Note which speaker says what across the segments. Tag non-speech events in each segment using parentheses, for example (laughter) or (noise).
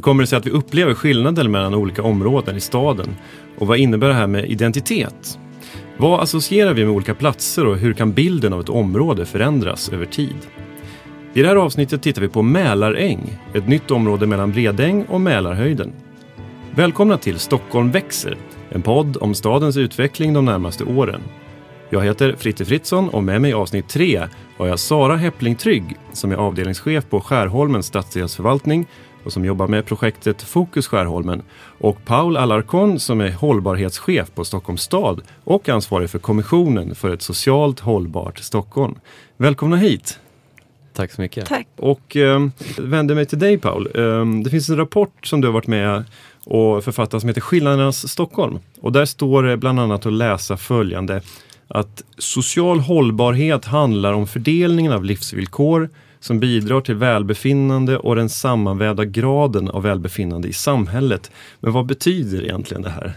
Speaker 1: Hur kommer det sig att vi upplever skillnader mellan olika områden i staden? Och vad innebär det här med identitet? Vad associerar vi med olika platser och hur kan bilden av ett område förändras över tid? I det här avsnittet tittar vi på Mälaräng, ett nytt område mellan Bredäng och Mälarhöjden. Välkomna till Stockholm växer, en podd om stadens utveckling de närmaste åren. Jag heter Fritte Fritzson och med mig i avsnitt 3 har jag Sara Heppling Trygg som är avdelningschef på Skärholmens stadsdelsförvaltning och som jobbar med projektet Fokus Skärholmen och Paul Alarcon som är hållbarhetschef på Stockholms stad och ansvarig för Kommissionen för ett socialt hållbart Stockholm. Välkomna hit!
Speaker 2: Tack så mycket.
Speaker 3: Tack.
Speaker 1: Och eh, vänder mig till dig Paul. Eh, det finns en rapport som du har varit med och författat som heter Skillnadernas Stockholm. Och där står det bland annat att läsa följande att social hållbarhet handlar om fördelningen av livsvillkor som bidrar till välbefinnande och den sammanvävda graden av välbefinnande i samhället. Men vad betyder egentligen det här?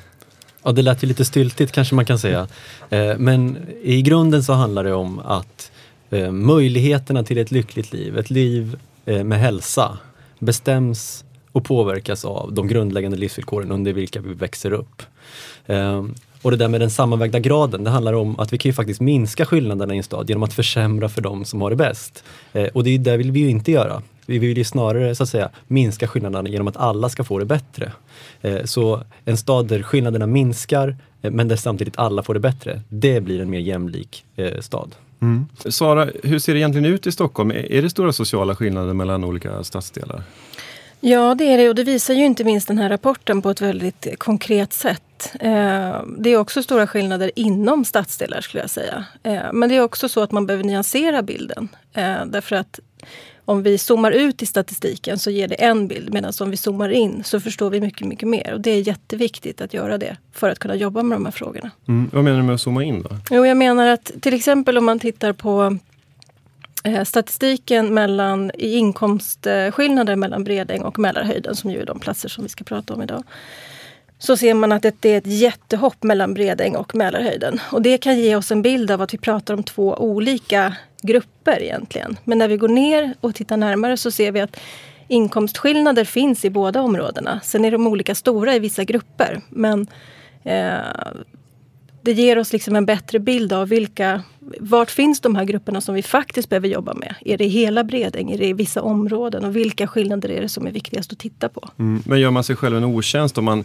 Speaker 2: Ja, det lät ju lite styltigt kanske man kan säga. Eh, men i grunden så handlar det om att eh, möjligheterna till ett lyckligt liv, ett liv eh, med hälsa, bestäms och påverkas av de grundläggande livsvillkoren under vilka vi växer upp. Och det där med den sammanvägda graden, det handlar om att vi kan ju faktiskt minska skillnaderna i en stad genom att försämra för de som har det bäst. Eh, och det, det vill vi ju inte göra. Vi vill ju snarare så att säga minska skillnaderna genom att alla ska få det bättre. Eh, så en stad där skillnaderna minskar eh, men där samtidigt alla får det bättre, det blir en mer jämlik eh, stad.
Speaker 1: Mm. Sara, hur ser det egentligen ut i Stockholm? Är det stora sociala skillnader mellan olika stadsdelar?
Speaker 3: Ja, det är det och det visar ju inte minst den här rapporten på ett väldigt konkret sätt. Eh, det är också stora skillnader inom stadsdelar skulle jag säga. Eh, men det är också så att man behöver nyansera bilden. Eh, därför att om vi zoomar ut i statistiken så ger det en bild medan om vi zoomar in så förstår vi mycket, mycket mer. Och det är jätteviktigt att göra det för att kunna jobba med de här frågorna.
Speaker 1: Mm. Vad menar du med att zooma in då?
Speaker 3: Jo, jag menar att till exempel om man tittar på Eh, statistiken mellan, i inkomstskillnader mellan Bredäng och Mälarhöjden, som ju är de platser som vi ska prata om idag, så ser man att det är ett jättehopp mellan Bredäng och Mälarhöjden. Och det kan ge oss en bild av att vi pratar om två olika grupper egentligen. Men när vi går ner och tittar närmare så ser vi att inkomstskillnader finns i båda områdena. Sen är de olika stora i vissa grupper. Men eh, det ger oss liksom en bättre bild av vilka, vart finns de här grupperna som vi faktiskt behöver jobba med? Är det hela Bredäng? Är det i vissa områden? Och vilka skillnader är det som är viktigast att titta på?
Speaker 1: Mm, men gör man sig själv en otjänst om man,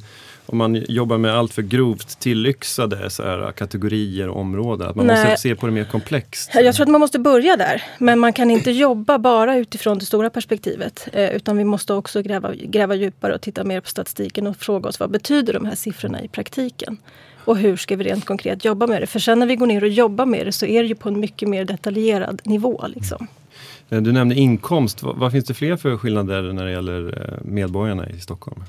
Speaker 1: om man jobbar med allt för grovt tillyxade så här, kategorier och områden? Att man Nej. måste se på det mer komplext?
Speaker 3: Jag tror att man måste börja där. Men man kan inte jobba bara utifrån det stora perspektivet. Eh, utan vi måste också gräva, gräva djupare och titta mer på statistiken och fråga oss vad betyder de här siffrorna i praktiken? Och hur ska vi rent konkret jobba med det? För sen när vi går ner och jobbar med det så är det ju på en mycket mer detaljerad nivå. Liksom.
Speaker 1: Eh, du nämnde inkomst. Vad, vad finns det fler för skillnader när det gäller eh, medborgarna i Stockholm?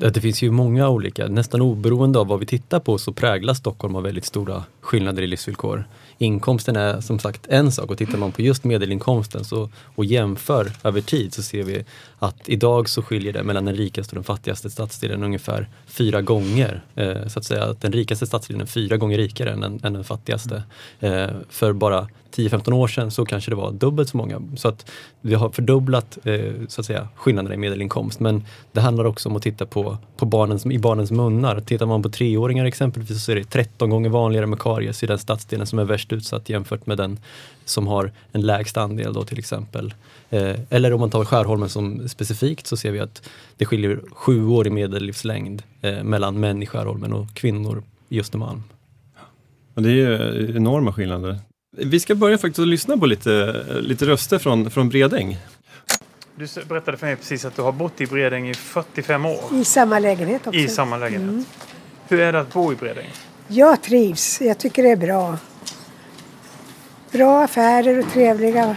Speaker 2: Det finns ju många olika, nästan oberoende av vad vi tittar på så präglas Stockholm av väldigt stora skillnader i livsvillkor. Inkomsten är som sagt en sak och tittar man på just medelinkomsten så, och jämför över tid så ser vi att idag så skiljer det mellan den rikaste och den fattigaste stadsdelen ungefär fyra gånger. Eh, så att säga att den rikaste stadsdelen är fyra gånger rikare än, än den fattigaste. Eh, för bara 10-15 år sedan så kanske det var dubbelt så många. Så att vi har fördubblat eh, så att säga, skillnaderna i medelinkomst. Men det handlar också om att titta på, på barnens, i barnens munnar. Tittar man på treåringar exempelvis så är det 13 gånger vanligare med karies i den stadsdelen som är värst utsatt jämfört med den som har en lägst andel då till exempel. Eh, eller om man tar Skärholmen som specifikt så ser vi att det skiljer sju år i medellivslängd eh, mellan män i Skärholmen och kvinnor i Östermalm.
Speaker 1: Det är ju enorma skillnader. Vi ska börja faktiskt att lyssna på lite, lite röster från, från Bredäng.
Speaker 4: Du berättade för mig precis att du har bott i Bredäng i 45 år.
Speaker 5: I samma lägenhet också.
Speaker 4: I samma lägenhet. Mm. Hur är det att bo i Bredäng?
Speaker 5: Jag trivs. Jag tycker det är bra. Bra affärer och trevliga,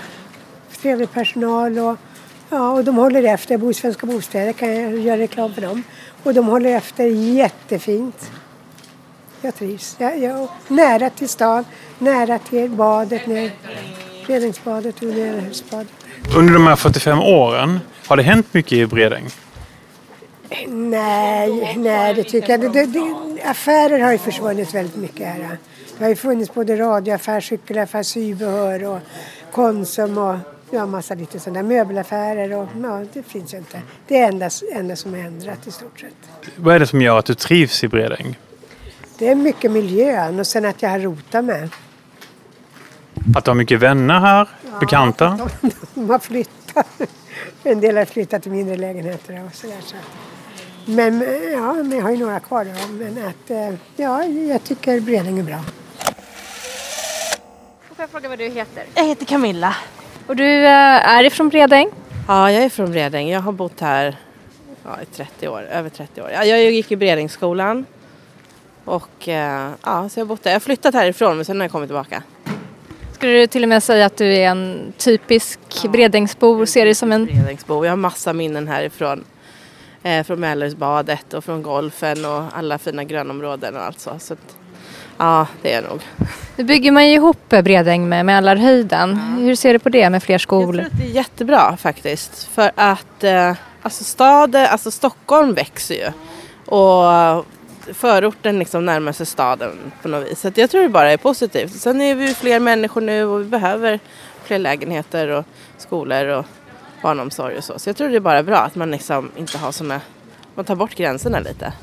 Speaker 5: trevlig personal. Och, ja, och de håller efter. Bohuslänska bostäder kan jag göra reklam för dem. Och de håller efter jättefint. Jag trivs. Jag, jag, nära till stan, nära till badet, Bredängsbadet och Närhusbadet.
Speaker 4: Under de här 45 åren, har det hänt mycket i Bredäng?
Speaker 5: Nej, nej det tycker jag det, det, Affärer har ju försvunnit väldigt mycket här. Det har ju funnits både radioaffär, cykelaffär, sybehör och Konsum och ja, massa lite sådana möbelaffärer och ja, det finns ju inte. Det är enda, enda som är ändrat i stort sett.
Speaker 4: Vad är det som gör att du trivs i Bredäng?
Speaker 5: Det är mycket miljön och sen att jag har rotat med.
Speaker 4: Att du har mycket vänner här? Bekanta?
Speaker 5: De, (laughs) de har flyttat. En del har flyttat till mindre lägenheter och sådär. Så. Men ja, men jag har ju några kvar då. Men att, eh, ja, jag tycker Bredäng är bra.
Speaker 6: Får jag fråga vad du heter?
Speaker 7: Jag heter Camilla.
Speaker 6: Och du eh, är ifrån Bredäng?
Speaker 7: Ja, jag är från Bredäng. Jag har bott här ja, i 30 år, över 30 år. Ja, Jag gick i Bredängsskolan. Och eh, ja, så jag har bott där. Jag har flyttat härifrån men sen har jag kommit tillbaka.
Speaker 6: Skulle du till och med säga att du är en typisk Bredängsbo och ser dig som en...
Speaker 7: Bredängsbo. Jag har massa minnen härifrån. Eh, från Mälarhusbadet och från golfen och alla fina grönområden och allt så. så att, ja, det är jag nog.
Speaker 6: Nu bygger man ju ihop Bredäng med Mälarhöjden. Hur ser du på det med fler
Speaker 7: Jag
Speaker 6: skolor?
Speaker 7: tror att det är jättebra faktiskt. För att eh, alltså staden, alltså Stockholm växer ju. Och förorten liksom närmar sig staden på något vis. Så jag tror det bara är positivt. Sen är vi ju fler människor nu och vi behöver fler lägenheter och skolor och barnomsorg och så. Så jag tror det är bara bra att man liksom inte har såna, man tar bort gränserna lite.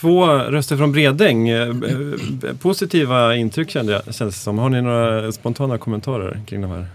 Speaker 1: Två röster från Bredäng. Eh, eh, positiva intryck kände jag, kändes det som. Har ni några spontana kommentarer kring de här?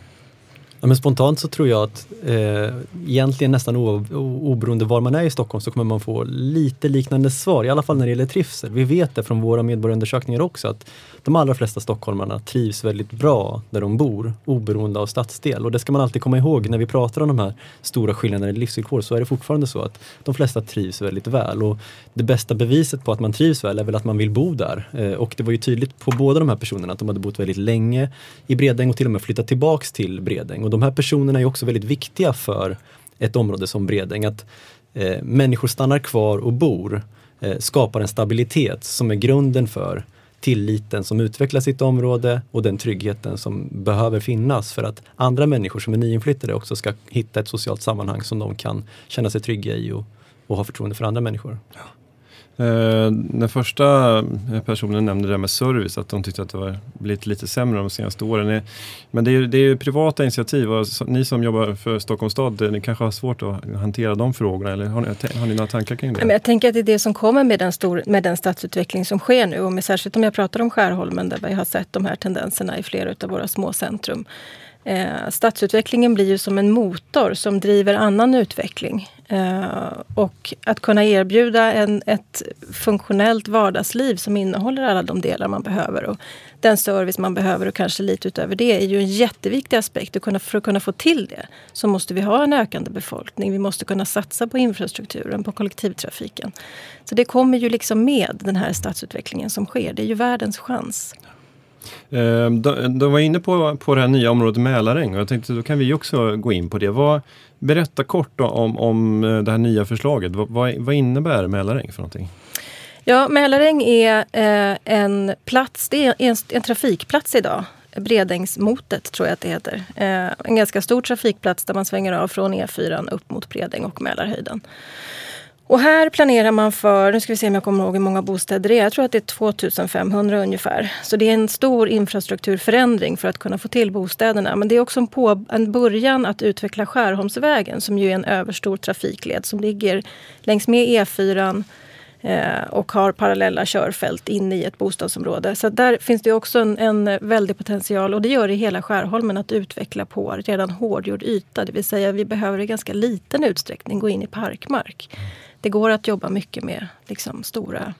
Speaker 2: Ja, men spontant så tror jag att eh, egentligen nästan oberoende var man är i Stockholm så kommer man få lite liknande svar, i alla fall när det gäller trivsel. Vi vet det från våra medborgarundersökningar också att de allra flesta stockholmarna trivs väldigt bra där de bor, oberoende av stadsdel. Och det ska man alltid komma ihåg när vi pratar om de här stora skillnaderna i livsvillkor så är det fortfarande så att de flesta trivs väldigt väl. Och det bästa beviset på att man trivs väl är väl att man vill bo där. Eh, och det var ju tydligt på båda de här personerna att de hade bott väldigt länge i Bredäng och till och med flyttat tillbaks till Bredäng. Och de här personerna är också väldigt viktiga för ett område som Bredäng. Att eh, människor stannar kvar och bor eh, skapar en stabilitet som är grunden för tilliten som utvecklar sitt område och den tryggheten som behöver finnas för att andra människor som är nyinflyttade också ska hitta ett socialt sammanhang som de kan känna sig trygga i och, och ha förtroende för andra människor. Ja.
Speaker 1: Eh, den första eh, personen nämnde det där med service, att de tyckte att det var blivit lite sämre de senaste åren. Eh, men det är, ju- det är ju privata initiativ och ni som jobbar för Stockholms stad, ni kanske har svårt att hantera de frågorna eller har ni, har ni några tankar kring
Speaker 3: men
Speaker 1: det?
Speaker 3: jag tänker att det är det som kommer med den, stor, med den stadsutveckling som sker nu. Och med, särskilt om jag pratar om Skärholmen där vi har sett de här tendenserna i flera av våra små centrum. Eh, stadsutvecklingen blir ju som en motor som driver annan utveckling. Eh, och att kunna erbjuda en, ett funktionellt vardagsliv som innehåller alla de delar man behöver och den service man behöver och kanske lite utöver det är ju en jätteviktig aspekt. Och kunna, för att kunna få till det så måste vi ha en ökande befolkning. Vi måste kunna satsa på infrastrukturen, på kollektivtrafiken. Så det kommer ju liksom med den här stadsutvecklingen som sker. Det är ju världens chans.
Speaker 1: Ehm, de, de var inne på, på det här nya området Mälaräng och jag tänkte då kan vi också gå in på det. Vad, berätta kort då om, om eh, det här nya förslaget. Vad, vad, vad innebär Mälaräng för någonting?
Speaker 3: Ja, Mälaräng är eh, en plats, det är en, en trafikplats idag. Bredängsmotet tror jag att det heter. Eh, en ganska stor trafikplats där man svänger av från E4 upp mot Bredäng och Mälarhöjden. Och här planerar man för, nu ska vi se om jag kommer ihåg hur många bostäder det är. Jag tror att det är 2500 ungefär. Så det är en stor infrastrukturförändring för att kunna få till bostäderna. Men det är också en, på, en början att utveckla Skärholmsvägen som ju är en överstor trafikled som ligger längs med E4 eh, och har parallella körfält in i ett bostadsområde. Så där finns det också en, en väldig potential och det gör det i hela Skärholmen att utveckla på redan hårdgjord yta. Det vill säga vi behöver i ganska liten utsträckning gå in i parkmark. Det går att jobba mycket med liksom, stora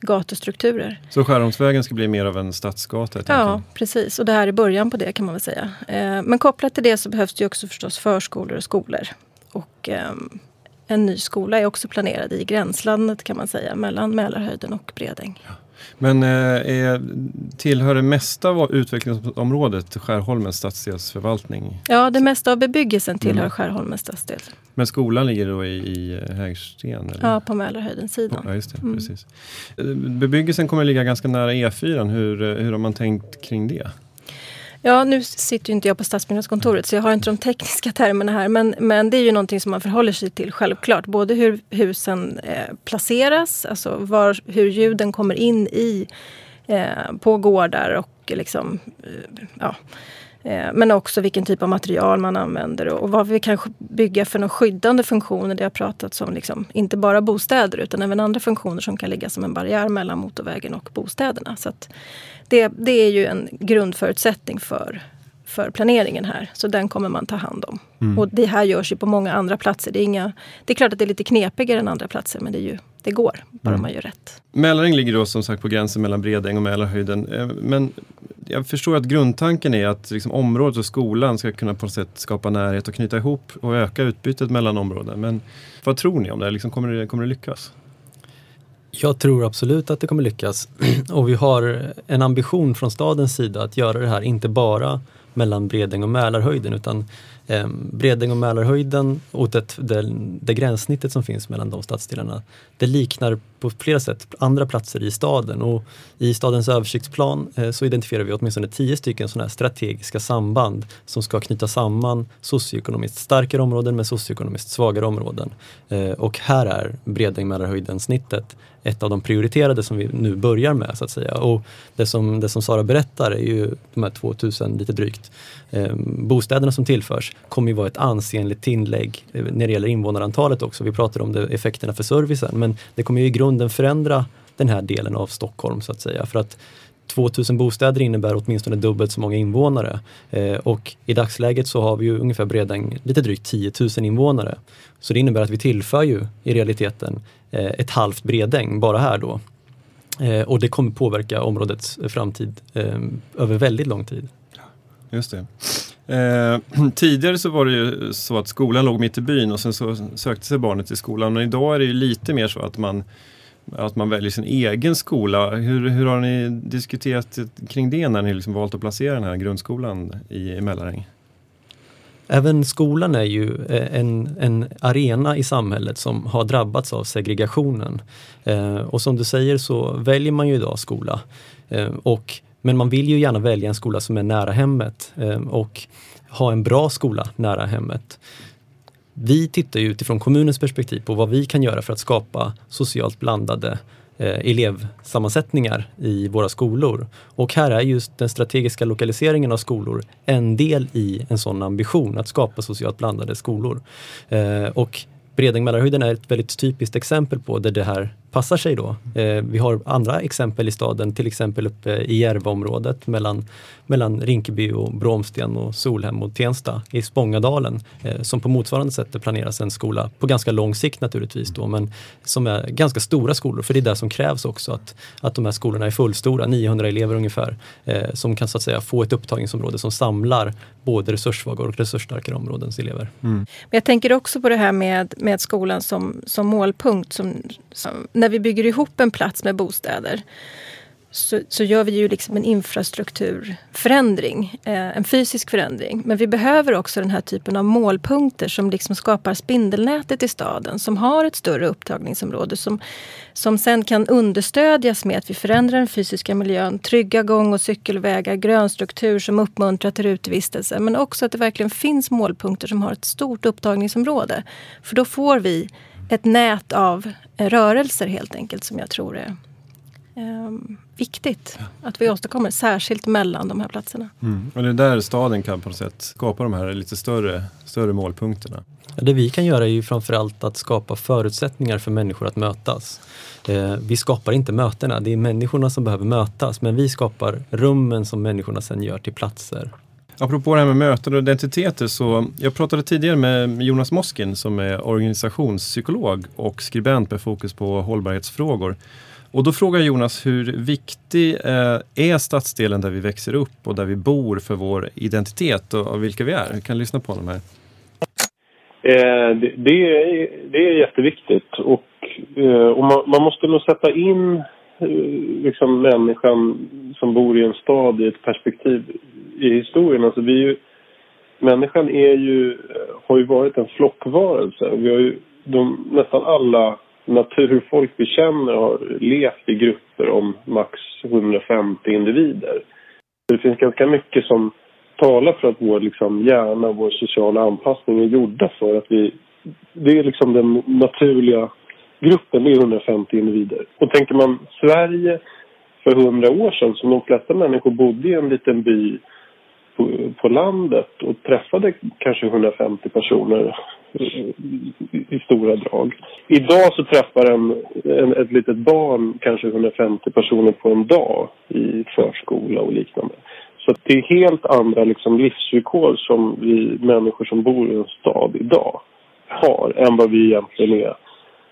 Speaker 3: gatustrukturer.
Speaker 1: Så Skärholmsvägen ska bli mer av en stadsgata?
Speaker 3: Ja, precis. Och det här är början på det kan man väl säga. Eh, Men kopplat till det så behövs det också förstås förskolor och skolor. Och ehm, en ny skola är också planerad i gränslandet kan man säga, mellan Mälarhöjden och Bredäng.
Speaker 1: Men eh, tillhör det mesta av utvecklingsområdet Skärholmens stadsdelsförvaltning?
Speaker 3: Ja, det mesta av bebyggelsen tillhör
Speaker 1: Mm.
Speaker 3: Skärholmens stadsdel.
Speaker 1: Men skolan ligger då i, i Hägersten? Eller?
Speaker 3: Ja, på Mälarhöjden-sidan.
Speaker 1: Ja, just det.
Speaker 3: Mm.
Speaker 1: Precis. Eh, Bebyggelsen kommer att ligga ganska nära E4. Hur, eh, hur har man tänkt kring det?
Speaker 3: Ja, nu sitter ju inte jag på stadsbyggnadskontoret så jag har inte de tekniska termerna här. Men, men det är ju någonting som man förhåller sig till självklart. Både hur husen eh, placeras, alltså var, hur ljuden kommer in i eh, på gårdar och liksom, eh, ja, Eh, men också vilken typ av material man använder och, vad vi kan bygga för några skyddande funktioner. Det har pratats om liksom, inte bara bostäder utan även andra funktioner som kan ligga som en barriär mellan motorvägen och bostäderna. Så det, det är ju en grundförutsättning för för planeringen här. Så den kommer man ta hand om. Mm. Och det här görs ju på många andra platser. Det är, inga, det är klart att det är lite knepigare än andra platser men det, är ju, det går, bara mm. man gör rätt.
Speaker 1: Mälaräng ligger då som sagt på gränsen mellan Bredäng och Mälarhöjden. Eh, men jag förstår att grundtanken är att liksom området och skolan ska kunna på något sätt skapa närhet och knyta ihop och öka utbytet mellan områden. Men vad tror ni om det? Liksom, kommer, det kommer det lyckas?
Speaker 2: Jag tror absolut att det kommer lyckas. (clears throat) Och vi har en ambition från stadens sida att göra det här inte bara mellan Bredäng och Mälarhöjden utan eh, Bredäng och Mälarhöjden och det, det, det gränssnittet som finns mellan de stadsdelarna, det liknar på flera sätt andra platser i staden och i stadens översiktsplan eh, så identifierar vi åtminstone tio stycken sådana här strategiska samband som ska knyta samman socioekonomiskt starkare områden med socioekonomiskt svagare områden. Eh, och här är Bredäng-Mälarhöjden snittet ett av de prioriterade som vi nu börjar med så att säga. Och det som, det som Sara berättar är ju de här 2000 lite drygt eh, bostäderna som tillförs kommer ju vara ett ansenligt tillägg eh, när det gäller invånarantalet också. Vi pratar om det, effekterna för servicen men det kommer ju i grunden förändra den här delen av Stockholm så att säga. För att 2000 bostäder innebär åtminstone dubbelt så många invånare. Eh, och i dagsläget så har vi ju ungefär Bredäng lite drygt 10 000 invånare. Så det innebär att vi tillför ju i realiteten eh, ett halvt Bredäng bara här då. Eh, och det kommer påverka områdets framtid eh, över väldigt lång tid.
Speaker 1: Just det. Eh, (clears throat) tidigare så var det ju så att skolan låg mitt i byn och sen så sökte sig barnet till skolan. Men idag är det ju lite mer så att man att man väljer sin egen skola. Hur, hur har ni diskuterat kring det när ni liksom valt att placera den här grundskolan i, i Mälaräng?
Speaker 2: Även skolan är ju eh, en, en arena i samhället som har drabbats av segregationen. Eh, och som du säger så väljer man ju idag skola. Eh, och, men man vill ju gärna välja en skola som är nära hemmet eh, och ha en bra skola nära hemmet. Vi tittar ju utifrån kommunens perspektiv på vad vi kan göra för att skapa socialt blandade eh, elevsammansättningar i våra skolor. Och här är just den strategiska lokaliseringen av skolor en del i en sån ambition att skapa socialt blandade skolor. Eh, och Bredäng-Mälarhöjden är ett väldigt typiskt exempel på där det här passar sig då. Eh, vi har andra exempel i staden, till exempel uppe i Järvaområdet mellan, mellan Rinkeby och Bromsten och Solhem och Tensta i Spångadalen eh, som på motsvarande sätt planeras en skola på ganska lång sikt naturligtvis då, men som är ganska stora skolor för det är det som krävs också att, att de här skolorna är fullstora, 900 elever ungefär, eh, som kan så att säga få ett upptagningsområde som samlar både resurssvaga och resursstarkare områdens elever. Mm.
Speaker 3: Men jag tänker också på det här med, med skolan som, som målpunkt. Som, som när vi bygger ihop en plats med bostäder så, så gör vi ju liksom en infrastrukturförändring, eh, en fysisk förändring. Men vi behöver också den här typen av målpunkter som liksom skapar spindelnätet i staden, som har ett större upptagningsområde, som, som sen kan understödjas med att vi förändrar den fysiska miljön, trygga gång och cykelvägar, grönstruktur som uppmuntrar till utevistelse, men också att det verkligen finns målpunkter som har ett stort upptagningsområde. För då får vi ett nät av rörelser helt enkelt som jag tror är um, viktigt att vi åstadkommer, särskilt mellan de här platserna.
Speaker 1: Mm. Och det är där staden kan på något sätt skapa de här lite större, större målpunkterna.
Speaker 2: Ja, det vi kan göra är ju framförallt att skapa förutsättningar för människor att mötas. Eh, vi skapar inte mötena, det är människorna som behöver mötas men vi skapar rummen som människorna sen gör till platser.
Speaker 1: Apropå det här med möten och identiteter så jag pratade tidigare med Jonas Moskin som är organisationspsykolog och skribent med fokus på hållbarhetsfrågor. Och då frågar Jonas hur viktig eh, är stadsdelen där vi växer upp och där vi bor för vår identitet och, vilka vi är? Vi kan lyssna på honom här.
Speaker 8: Eh, det, är, det är jätteviktigt och, eh, och man, man, måste nog sätta in liksom människan som bor i en stad i ett perspektiv i historien. Alltså vi ju, människan är ju, eh, har ju varit en flockvarelse. Vi har ju, de, nästan alla naturfolk vi känner har levt i grupper om max 150 individer. Det finns ganska mycket som talar för att vår liksom, hjärna och vår sociala anpassning är gjorda för att vi... Det är liksom den naturliga gruppen, det är 150 individer. Och tänker man Sverige för hundra år sedan som de flesta människor bodde i en liten by på, på landet och träffade kanske 150 personer i, i stora drag. Idag så träffar en, en, ett litet barn kanske 150 personer på en dag i förskola och liknande. Så det är helt andra liksom, livsvillkor som vi människor som bor i en stad idag har än vad vi egentligen är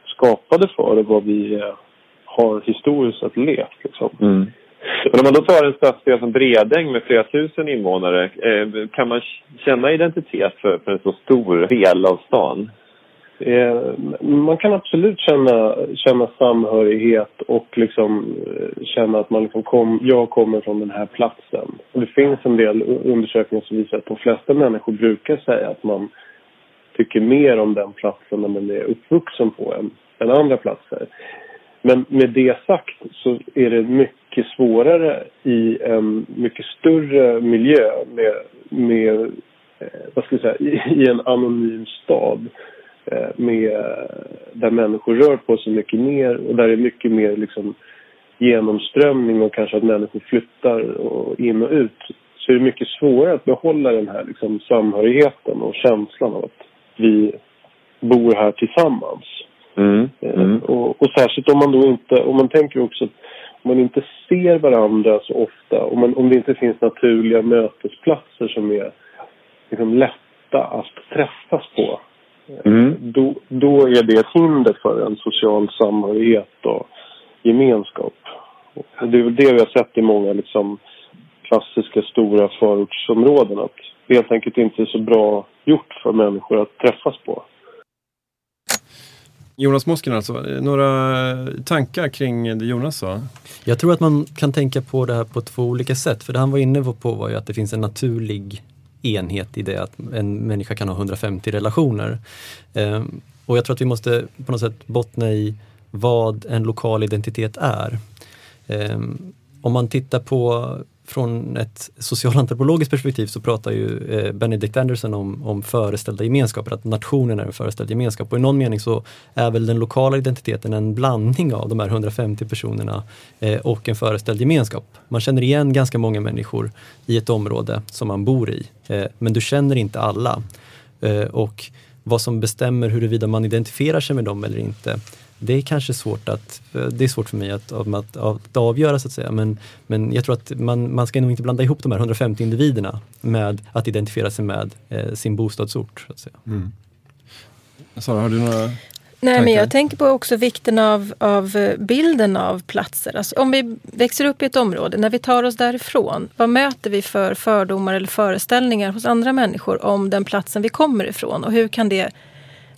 Speaker 8: skapade för och vad vi har historiskt sett levt. Liksom.
Speaker 9: Mm. Men om man då tar en stadsdel som Bredäng med flera tusen invånare, eh, kan man känna identitet för, för en så stor del av stan?
Speaker 8: Eh, man kan absolut känna, känna samhörighet och liksom eh, känna att man liksom kom, jag kommer från den här platsen. Och det finns en del undersökningar som visar att de flesta människor brukar säga att man tycker mer om den platsen när man är uppvuxen på än, än andra platser. Men med det sagt så är det mycket svårare i en mycket större miljö med, med eh, vad ska jag säga, (laughs) i, en anonym stad eh, med, eh, där människor rör på sig mycket mer och där det är mycket mer liksom genomströmning och kanske att människor flyttar och in och ut så är det mycket svårare att behålla den här liksom samhörigheten och känslan av att vi bor här tillsammans.
Speaker 9: Mm. Mm.
Speaker 8: Och, och, särskilt om man då inte, om man tänker också att om man inte ser varandra så ofta, om, man, om det inte finns naturliga mötesplatser som är liksom lätta att träffas på.
Speaker 9: Mm.
Speaker 8: Då, då är det ett hinder för en social samhörighet och gemenskap. Och det är väl det vi har sett i många liksom, klassiska stora förortsområden. Att det helt enkelt inte är så bra gjort för människor att träffas på.
Speaker 1: Jonas Mosken alltså, några tankar kring det Jonas sa?
Speaker 2: Jag tror att man kan tänka på det här på två olika sätt. För det han var inne på var ju att det finns en naturlig enhet i det att en människa kan ha 150 relationer. Eh, och jag tror att vi måste på något sätt bottna i vad en lokal identitet är. Eh, om man tittar på från ett socialantropologiskt perspektiv så pratar ju eh, Benedict Anderson om, om föreställda gemenskaper, att nationen är en föreställd gemenskap. Och i någon mening så är väl den lokala identiteten en blandning av de här 150 personerna eh, och en föreställd gemenskap. Man känner igen ganska många människor i ett område som man bor i, eh, men du känner inte alla. Eh, och vad som bestämmer huruvida man identifierar sig med dem eller inte, det är kanske svårt att, det är svårt för mig att, att, att avgöra så att säga. Men, men jag tror att man, man ska nog inte blanda ihop de här 150 individerna med att identifiera sig med eh, sin bostadsort. Så att säga.
Speaker 1: Mm. Sara, har du några
Speaker 3: Nej, men jag tänker på också vikten av, av bilden av platser. Alltså, om vi växer upp i ett område, när vi tar oss därifrån, vad möter vi för fördomar eller föreställningar hos andra människor om den platsen vi kommer ifrån? Och hur kan det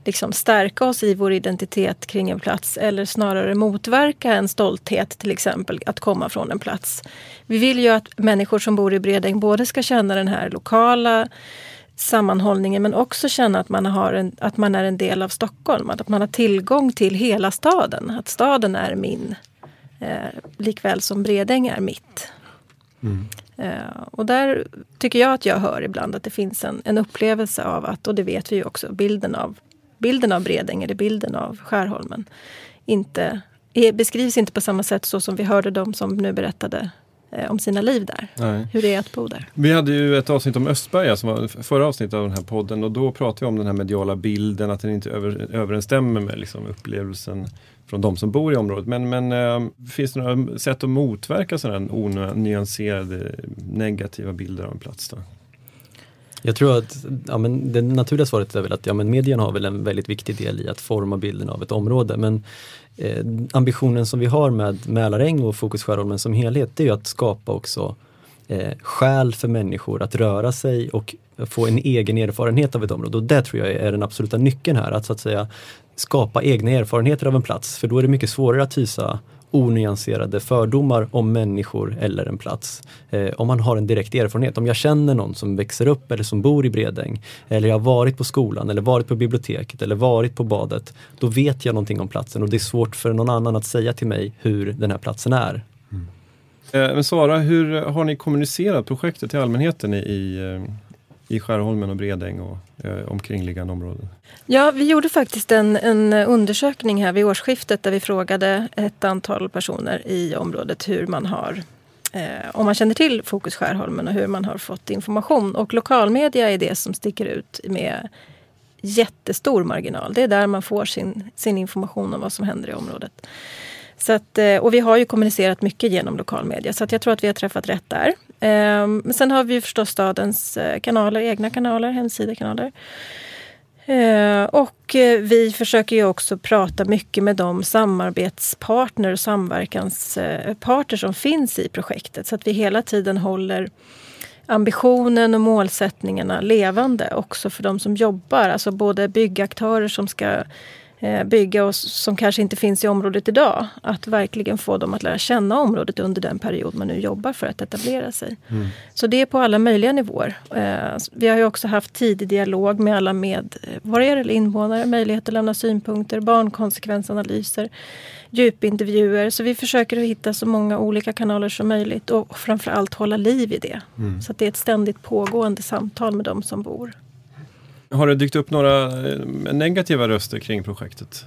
Speaker 3: liksom stärka oss i vår identitet kring en plats eller snarare motverka en stolthet till exempel att komma från en plats. Vi vill ju att människor som bor i Bredäng både ska känna den här lokala sammanhållningen men också känna att man, har en, att man är en del av Stockholm. Att man har tillgång till hela staden. Att staden är min. Eh, likväl som Bredäng är mitt.
Speaker 1: Mm.
Speaker 3: Eh, och där tycker jag att jag hör ibland att det finns en, en upplevelse av att, och det vet vi ju också, bilden av bilden av Bredäng eller bilden av Skärholmen inte, är, beskrivs inte på samma sätt så som vi hörde de som nu berättade eh, om sina liv där.
Speaker 1: Nej.
Speaker 3: Hur det är att bo där.
Speaker 1: Vi hade ju ett avsnitt om Östberga som var förra avsnittet av den här podden och då pratade vi om den här mediala bilden, att den inte över, överensstämmer med liksom, upplevelsen från de som bor i området. Men, men äh, finns det några sätt att motverka sådana onyanserade negativa bilder av en plats? Då?
Speaker 2: Jag tror att ja, men det naturliga svaret är väl att ja, men medierna har väl en väldigt viktig del i att forma bilden av ett område. Men eh, ambitionen som vi har med Mälaräng och Fokus Skärholmen som helhet, det är ju att skapa också eh, skäl för människor att röra sig och få en egen erfarenhet av ett område. Och det tror jag är den absoluta nyckeln här, att så att säga skapa egna erfarenheter av en plats. För då är det mycket svårare att hysa onyanserade fördomar om människor eller en plats. Eh, om man har en direkt erfarenhet. Om jag känner någon som växer upp eller som bor i Bredäng eller jag har varit på skolan eller varit på biblioteket eller varit på badet. Då vet jag någonting om platsen och det är svårt för någon annan att säga till mig hur den här platsen är.
Speaker 1: Mm. Eh, men Sara, hur har ni kommunicerat projektet till allmänheten i, i, eh, i Skärholmen och Bredäng och eh, omkringliggande områden?
Speaker 3: Ja, vi gjorde faktiskt en, en undersökning här vid årsskiftet där vi frågade ett antal personer i området hur man har eh, om man känner till Fokus Skärholmen och hur man har fått information. Och lokalmedia är det som sticker ut med jättestor marginal. Det är där man får sin, sin information om vad som händer i området. Så att, eh, och vi har ju kommunicerat mycket genom lokalmedia så att jag tror att vi har träffat rätt där. Ehm, men sen har vi ju förstås stadens eh, kanaler, egna kanaler, hemsidekanaler. Ehm, och eh, vi försöker ju också prata mycket med de samarbetspartner och samverkanspartner eh, som finns i projektet så att vi hela tiden håller ambitionen och målsättningarna levande också för de som jobbar. Alltså både byggaktörer som ska bygga och som kanske inte finns i området idag. Att verkligen få dem att lära känna området under den period man nu jobbar för att etablera sig. Mm. Så det är på alla möjliga nivåer. Eh, vi har ju också haft tidig dialog med alla medborgare eller invånare. Möjlighet att lämna synpunkter, barnkonsekvensanalyser, djupintervjuer. Så vi försöker att hitta så många olika kanaler som möjligt och framförallt hålla liv i det. Mm. Så att det är ett ständigt pågående samtal med de som bor.
Speaker 1: Har det dykt upp några eh, negativa röster kring projektet?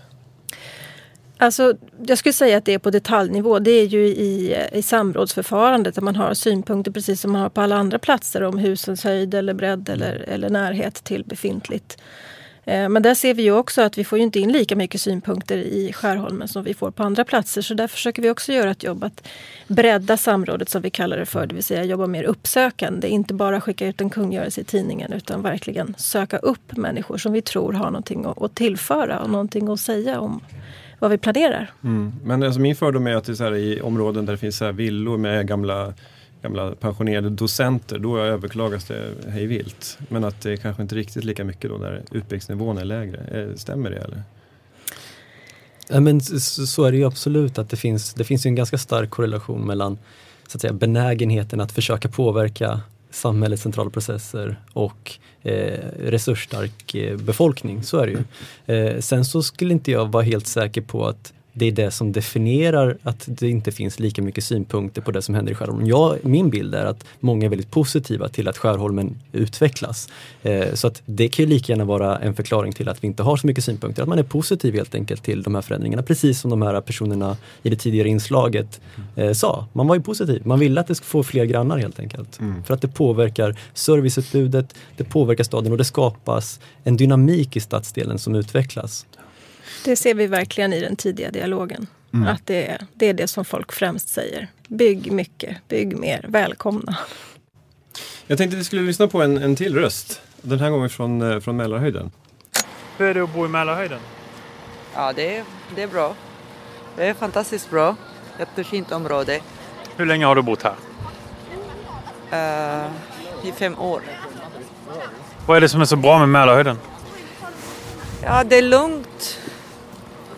Speaker 3: Alltså, jag skulle säga att det är på detaljnivå. Det är ju i, i samrådsförfarandet där man har synpunkter precis som man har på alla andra platser om husens höjd eller bredd eller, eller närhet till befintligt Eh, Eh, men där ser vi ju också att vi får inte in lika mycket synpunkter i Skärholmen som vi får på andra platser. Så där försöker vi också göra ett jobb att bredda samrådet som vi kallar det för. Det vill säga jobba mer uppsökande. Inte bara skicka ut en kungörelse i tidningen utan verkligen söka upp människor som vi tror har någonting att tillföra och någonting att säga om vad vi planerar.
Speaker 1: Mm. Men alltså min fördom är att det är så här, i områden där det finns så här villor med gamla gamla pensionerade docenter, då överklagas det hej vilt. Men att det är kanske inte riktigt lika mycket då när utbildningsnivån är lägre. Eh, stämmer det eller?
Speaker 2: Ja, men så är det ju absolut att det finns, det finns en ganska stark korrelation mellan så att säga, benägenheten att försöka påverka samhällets centrala processer och eh, resursstark eh, befolkning. Så är det ju. Eh, sen så skulle inte jag vara helt säker på att det är det som definierar att det inte finns lika mycket synpunkter på det som händer i Skärholmen. Jag, min bild är att många är väldigt positiva till att Skärholmen utvecklas. Eh, så att det kan ju lika gärna vara en förklaring till att vi inte har så mycket synpunkter. Att man är positiv helt enkelt till de här förändringarna. Precis som de här personerna i det tidigare inslaget eh, sa. Man var ju positiv. Man ville att det ska få fler grannar helt enkelt. Mm. För att det påverkar serviceutbudet, det påverkar staden och det skapas en dynamik i stadsdelen som utvecklas.
Speaker 3: Det ser vi verkligen i den tidiga dialogen. Mm. Att det är, det är det som folk främst säger. Bygg mycket, bygg mer, välkomna.
Speaker 1: Jag tänkte att vi skulle lyssna på en, en till röst. Den här gången från, eh, från Mälarhöjden.
Speaker 4: Hur är det att bo i Mälarhöjden?
Speaker 10: Ja, det är, det är bra. Det är fantastiskt bra. Jättefint område.
Speaker 4: Hur länge har du bott här?
Speaker 10: Uh, I fem år.
Speaker 4: Vad är det som är så bra med Mälarhöjden?
Speaker 10: Ja, det är lugnt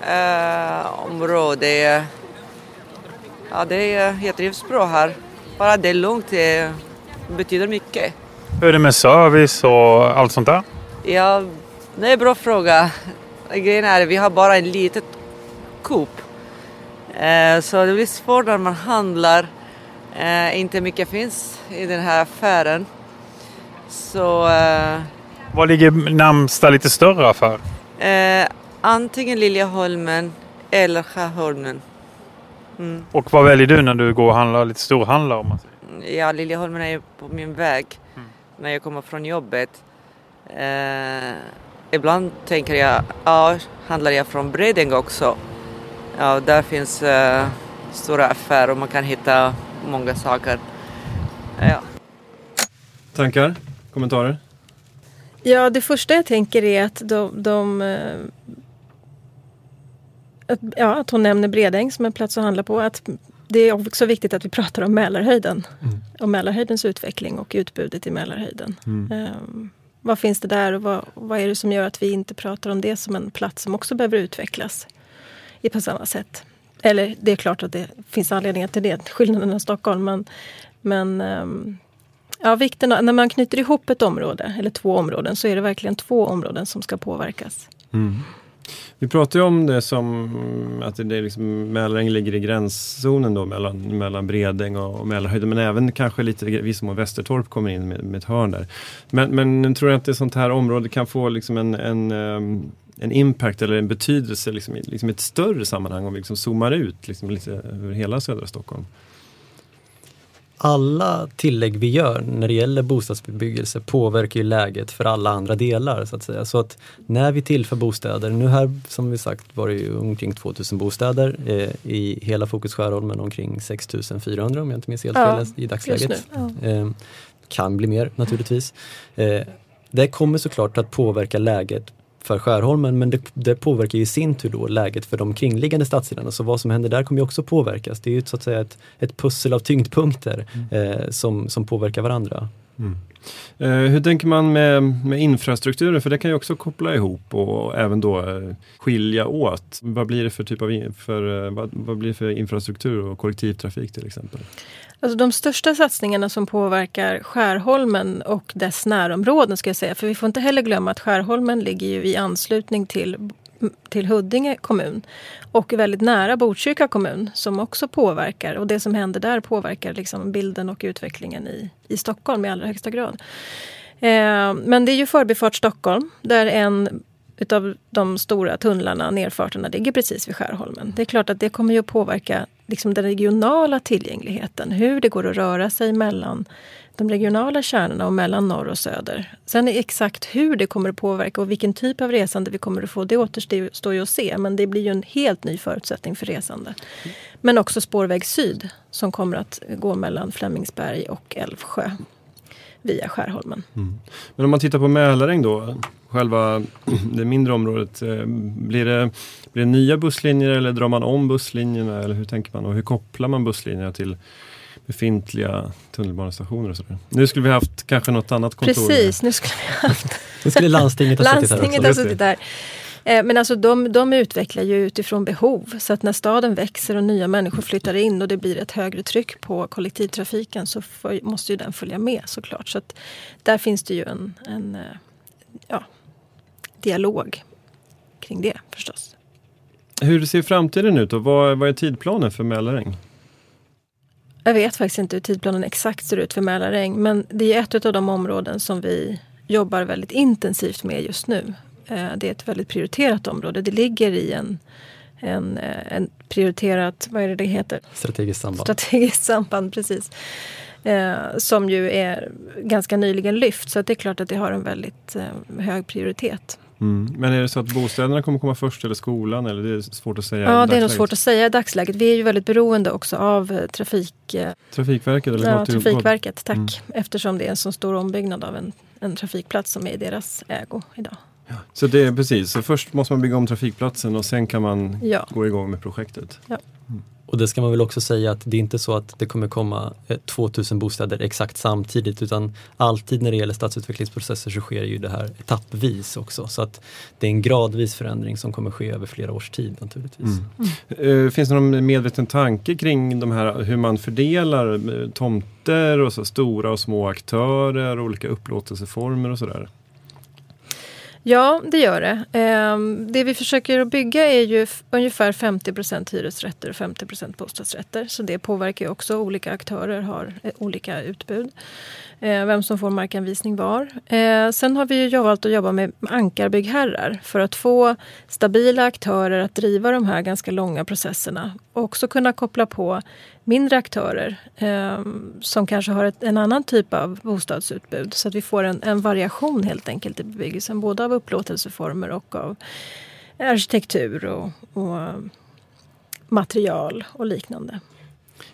Speaker 10: eh, område. Ja, det är, jag trivs bra här. Bara det är lugnt det betyder mycket.
Speaker 4: Hur är det med service och allt sånt där?
Speaker 10: Ja, det är en bra fråga. Grejen är vi har bara en litet Coop. Eh, så det blir svårt när man handlar. Eh, inte mycket finns i den här affären. Så... Eh,
Speaker 4: Var ligger närmsta lite större affär?
Speaker 10: Antingen Liljeholmen eller Skärholmen.
Speaker 4: Mm. Och vad väljer du när du går och handlar, lite storhandlar om man
Speaker 10: säger? Ja, Liljeholmen är ju på min väg mm. när jag kommer från jobbet. Eh, ibland tänker jag, ja, handlar jag från Bredäng också? Ja, där finns eh, stora affärer och man kan hitta många saker. Ja.
Speaker 1: Tankar? Kommentarer?
Speaker 3: Ja, det första jag tänker är att de, de eh, att, ja, att hon nämner Bredäng som en plats att handla på. Att det är också viktigt att vi pratar om Mälarhöjden. Mm. Om Mälarhöjdens utveckling och utbudet i Mälarhöjden. Mm. Um, vad finns det där och vad, vad, är det som gör att vi inte pratar om det som en plats som också behöver utvecklas i på samma sätt? Eller det är klart att det finns anledningar till det, skillnaden i Stockholm. Men, men um, Ja, vikten av, när man knyter ihop ett område, eller två områden, så är det verkligen två områden som ska påverkas. Mm.
Speaker 1: Vi pratar ju om det som att det är liksom, Mälaräng ligger i gränszonen då mellan, mellan Bredäng och, och Mälarhöjden men även kanske lite viss mån Västertorp kommer in med, med ett hörn där. Men, men tror jag att ett sånt här område kan få liksom en, en, um, en impact eller en betydelse liksom, liksom ett större sammanhang om vi liksom zoomar ut liksom lite över hela södra Stockholm?
Speaker 2: Alla tillägg vi gör när det gäller bostadsbebyggelse påverkar ju läget för alla andra delar så att säga. Så att när vi tillför bostäder, nu här som vi sagt var det ju omkring 2000 bostäder eh, i hela Fokus Skärholmen omkring 6400 om jag inte minns helt fel ja, i dagsläget. Ja. Eh, kan bli mer naturligtvis. Eh, det kommer såklart att påverka läget för Skärholmen men det, det, påverkar i sin tur då läget för de kringliggande stadsdelarna. Så vad som händer där kommer ju också påverkas. Det är ju så att säga ett, ett pussel av tyngdpunkter mm. eh, som, som påverkar varandra. Mm.
Speaker 1: Eh, hur tänker man med, med infrastrukturen? För det kan ju också koppla ihop och även då eh, skilja åt. Vad blir det för typ av för, eh, vad, vad blir för infrastruktur och kollektivtrafik till exempel?
Speaker 3: Alltså de största satsningarna som påverkar Skärholmen och dess närområden ska jag säga. För vi får inte heller glömma att Skärholmen ligger ju i anslutning till, till Huddinge kommun och väldigt nära Botkyrka kommun som också påverkar. Och det som händer där påverkar liksom bilden och utvecklingen i, i Stockholm i allra högsta grad. Eh, men det är ju Förbifart Stockholm där en utav de stora tunnlarna, nerfarterna, ligger precis vid Skärholmen. Det är klart att det kommer ju att påverka liksom den regionala tillgängligheten. Hur det går att röra sig mellan de regionala kärnorna och mellan norr och söder. Sen är exakt hur det kommer att påverka och vilken typ av resande vi kommer att få, det återstår ju att se. Men det blir ju en helt ny förutsättning för resande. Men också spårväg syd som kommer att gå mellan Flemingsberg och Älvsjö via Skärholmen. Mm.
Speaker 1: Men om man tittar på Mälaräng då, själva (clears throat) det mindre området. Eh, blir det, blir det nya busslinjer eller drar man om busslinjerna? Eller hur tänker man? Och hur kopplar man busslinjerna till befintliga tunnelbanestationer och sådär. Nu skulle vi haft kanske något annat kontor.
Speaker 3: Precis, nu skulle vi haft...
Speaker 2: nu skulle landstinget ha
Speaker 3: suttit här Landstinget suttit där. Eh, men alltså de, de utvecklar ju utifrån behov. Så att när staden växer och nya människor flyttar in och det blir ett högre tryck på kollektivtrafiken så för, måste ju den följa med såklart. Så att där finns det ju en, en eh, ja, dialog kring det förstås.
Speaker 1: Hur ser framtiden ut och vad, vad är tidplanen för Mälaräng?
Speaker 3: Jag vet faktiskt inte hur tidplanen exakt ser ut för Mälaräng men det är ett av de områden som vi jobbar väldigt intensivt med just nu. Eh, det är ett väldigt prioriterat område. Det ligger i en, en, eh, en prioriterat, vad är det det heter?
Speaker 2: Strategiskt samband.
Speaker 3: Strategiskt samband, precis. Eh, som ju är ganska nyligen lyft. Så det är klart att det har en väldigt eh, hög prioritet.
Speaker 1: Mm. Men är det så att bostäderna kommer komma först eller skolan? Eller det är svårt att säga
Speaker 3: Ja, det är nog svårt att säga i dagsläget. Vi är ju väldigt beroende också av eh, trafik... Eh,
Speaker 1: Trafikverket? Eller
Speaker 3: ja, Trafikverket, tack. Mm. Eftersom det är en så stor ombyggnad av en, en trafikplats som är i deras ägo idag.
Speaker 1: Ja. Så det är precis, så först måste man bygga om trafikplatsen och sen kan man ja. gå igång med projektet?
Speaker 3: Ja.
Speaker 2: Och det ska man väl också säga att det är inte så att det kommer komma eh, 2000 bostäder exakt samtidigt utan alltid när det gäller stadsutvecklingsprocesser så sker ju det här etappvis också. Så att det är en gradvis förändring som kommer ske över flera års tid naturligtvis.
Speaker 1: Mm. Mm. Finns det någon medveten tanke kring de här, hur man fördelar eh, tomter och så stora och små aktörer, olika upplåtelseformer och sådär?
Speaker 3: Ja, det gör det. Ehm, det vi försöker att bygga är ju ungefär 50% hyresrätter och 50% bostadsrätter. Så det påverkar ju också. Olika aktörer har eh, olika utbud. Ehm, vem som får markanvisning var. Ehm, sen har vi ju valt att jobba med ankarbyggherrar för att få stabila aktörer att driva de här ganska långa processerna. Också kunna koppla på mindre aktörer eh, som kanske har ett, en annan typ av bostadsutbud. Så att vi får en, en variation helt enkelt i bebyggelsen. Både av upplåtelseformer och av arkitektur och, och ehm, material och liknande.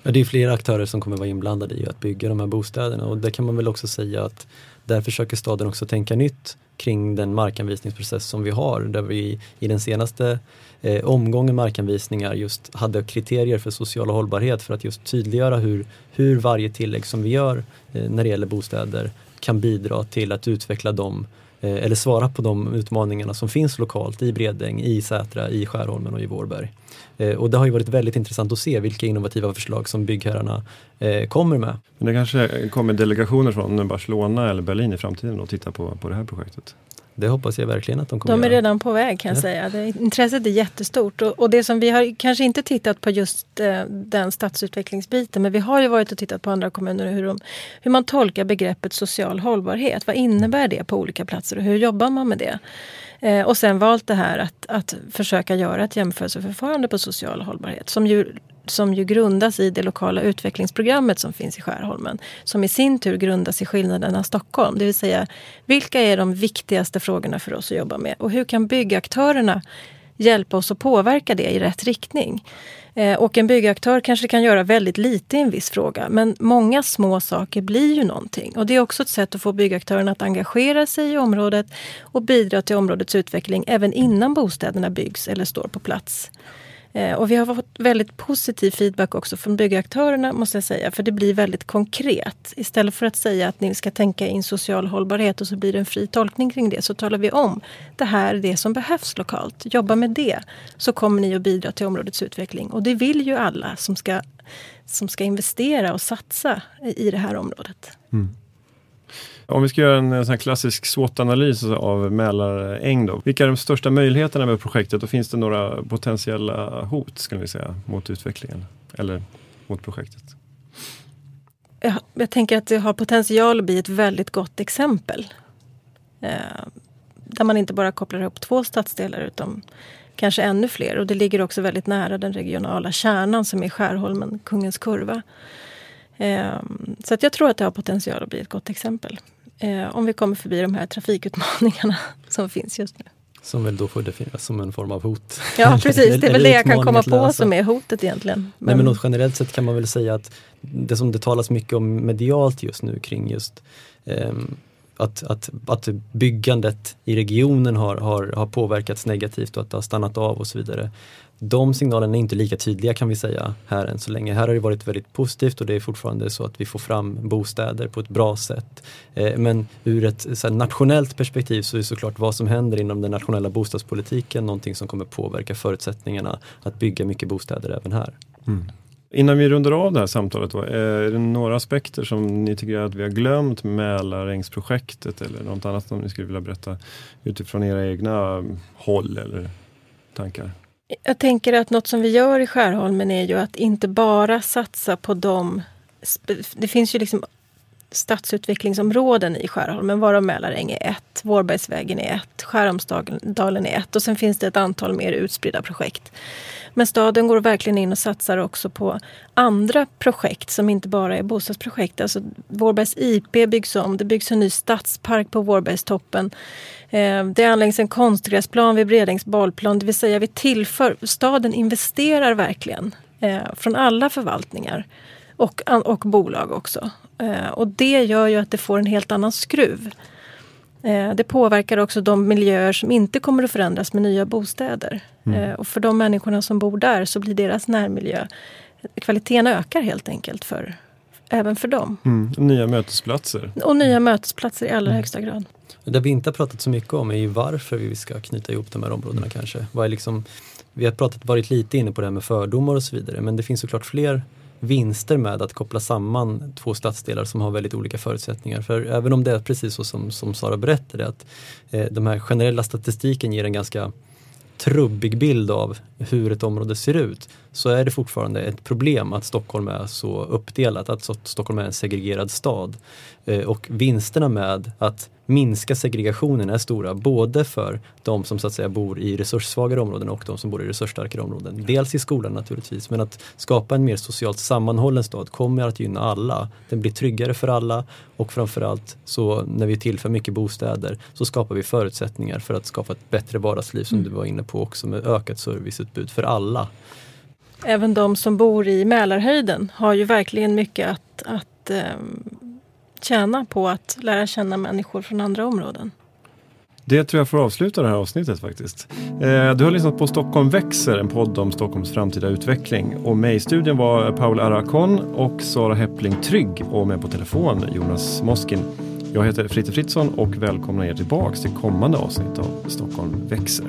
Speaker 2: Ja, det är flera aktörer som kommer vara inblandade i att bygga de här bostäderna och det kan man väl också säga att där försöker staden också tänka nytt kring den markanvisningsprocess som vi har där vi i den senaste eh, omgången markanvisningar just hade kriterier för social hållbarhet för att just tydliggöra hur, hur varje tillägg som vi gör eh, när det gäller bostäder kan bidra till att utveckla dem eh, Eh, eller svara på de utmaningarna som finns lokalt i Bredäng, i Sätra, i Skärholmen och i Vårberg. Eh, och det har ju varit väldigt intressant att se vilka innovativa förslag som byggherrarna eh, kommer med.
Speaker 1: Men det kanske kommer delegationer från Barcelona eller Berlin i framtiden och tittar på, på det här projektet?
Speaker 2: Det hoppas jag verkligen att de kommer
Speaker 3: De är
Speaker 2: göra.
Speaker 3: redan på väg kan jag
Speaker 2: Ja.
Speaker 3: säga. Det, intresset är jättestort. Och, och det som vi har kanske inte tittat på just eh, den stadsutvecklingsbiten men vi har ju varit och tittat på andra kommuner hur, de, hur man tolkar begreppet social hållbarhet. Vad innebär det på olika platser och hur jobbar man med det? Eh, och sen valt det här att, att försöka göra ett jämförelseförfarande på social hållbarhet som ju, som ju grundas i det lokala utvecklingsprogrammet som finns i Skärholmen. Som i sin tur grundas i skillnaderna Stockholm. Det vill säga, vilka är de viktigaste frågorna för oss att jobba med? Och hur kan byggaktörerna hjälpa oss att påverka det i rätt riktning? Eh, och en byggaktör kanske kan göra väldigt lite i en viss fråga men många små saker blir ju någonting. Och det är också ett sätt att få byggaktörerna att engagera sig i området och bidra till områdets utveckling även innan bostäderna byggs eller står på plats. Eh, och vi har fått väldigt positiv feedback också från byggaktörerna måste jag säga. För det blir väldigt konkret. Istället för att säga att ni ska tänka in social hållbarhet och så blir det en fri tolkning kring det. Så talar vi om det här är det som behövs lokalt. Jobba med det. Så kommer ni att bidra till områdets utveckling. Och det vill ju alla som ska, som ska investera och satsa i i det här området. Mm.
Speaker 1: Om vi ska göra en, en sån här klassisk SWOT-analys av Mälaräng då. Vilka är de största möjligheterna med projektet och finns det några potentiella hot skulle vi säga mot utvecklingen eller mot projektet?
Speaker 3: jag, jag tänker att det har potential att bli ett väldigt gott exempel. Eh, där man inte bara kopplar ihop två stadsdelar utan kanske ännu fler. Och det ligger också väldigt nära den regionala kärnan som är Skärholmen, Kungens Kurva. Eh, så att jag tror att det har potential att bli ett gott exempel. Eh, om vi kommer förbi de här trafikutmaningarna (laughs) som finns just nu.
Speaker 2: Som väl då får definieras som en form av hot.
Speaker 3: Ja (laughs) precis, det är väl det jag kan komma på som är hotet egentligen.
Speaker 2: Nej,
Speaker 3: Men-
Speaker 2: men något generellt sett kan man väl säga att det som det talas mycket om medialt just nu kring just ehm, att, att, att byggandet i regionen har, har, har påverkats negativt och att det har stannat av och så vidare. De signalerna är inte lika tydliga kan vi säga här än så länge. Här har det varit väldigt positivt och det är fortfarande så att vi får fram bostäder på ett bra sätt. Eh, men ur ett så här, nationellt perspektiv så är såklart vad som händer inom den nationella bostadspolitiken någonting som kommer påverka förutsättningarna att bygga mycket bostäder även här. Mm.
Speaker 1: Innan vi rundar av det här samtalet, då, eh, är det några aspekter som ni tycker att vi har glömt med Mälarängsprojektet eller något annat som ni skulle vilja berätta utifrån era egna mm, håll eller tankar?
Speaker 3: Jag tänker att något som vi gör i Skärholmen är ju att inte bara satsa på de... Det finns ju liksom stadsutvecklingsområden i Skärholmen varav Mälaräng är ett, Vårbergsvägen är ett, Skärholmsdalen är ett och sen finns det ett antal mer utspridda projekt. Men staden går verkligen in och satsar också på andra projekt som inte bara är bostadsprojekt. Alltså Vårbergs IP byggs om, det byggs en ny stadspark på Vårbergstoppen. Eh, det anläggs en konstgräsplan vid Bredängs bollplan, det vill säga vi tillför, staden investerar verkligen eh, från alla förvaltningar och, och bolag också. Eh, Och det gör ju att det får en helt annan skruv. Eh, Det påverkar också de miljöer som inte kommer att förändras med nya bostäder.
Speaker 1: Mm.
Speaker 3: Eh, Och för de människorna som bor där så blir deras närmiljö, kvaliteten ökar helt enkelt för, även för dem.
Speaker 1: Mm. Nya mötesplatser.
Speaker 3: Och nya mötesplatser i allra högsta grad.
Speaker 2: Det vi inte har pratat så mycket om är ju varför vi ska knyta ihop de här områdena kanske. Vad är liksom, vi har pratat, varit lite inne på det här med fördomar och så vidare men det finns såklart fler vinster med att koppla samman två stadsdelar som har väldigt olika förutsättningar. För även om det är precis så som, som Sara berättade att eh, de här generella statistiken ger en ganska trubbig bild av hur ett område ser ut så är det fortfarande ett problem att Stockholm är så uppdelat, att Sto- Stockholm är en segregerad stad. Eh, Och vinsterna med att minska segregationen är stora både för de som så att säga bor i resurssvagare områden och de som bor i resursstarkare områden. Dels i skolan naturligtvis men att skapa en mer socialt sammanhållen stad kommer att gynna alla. Den blir tryggare för alla och framförallt så när vi tillför mycket bostäder så skapar vi förutsättningar för att skapa ett bättre vardagsliv som du var inne på också med ökat serviceutbud för alla.
Speaker 3: Även de som bor i Mälarhöjden har ju verkligen mycket att, att eh, tjäna på att lära känna människor från andra områden.
Speaker 1: Det tror jag får avsluta det här avsnittet faktiskt. Eh, du har lyssnat på Stockholm växer, en podd om Stockholms framtida utveckling. Och med i studion var Paul Arakon och Sara Heppling Trygg och med på telefon Jonas Moskin. Jag heter Fritte Fritzson och välkomnar er tillbaks till kommande avsnitt av Stockholm växer.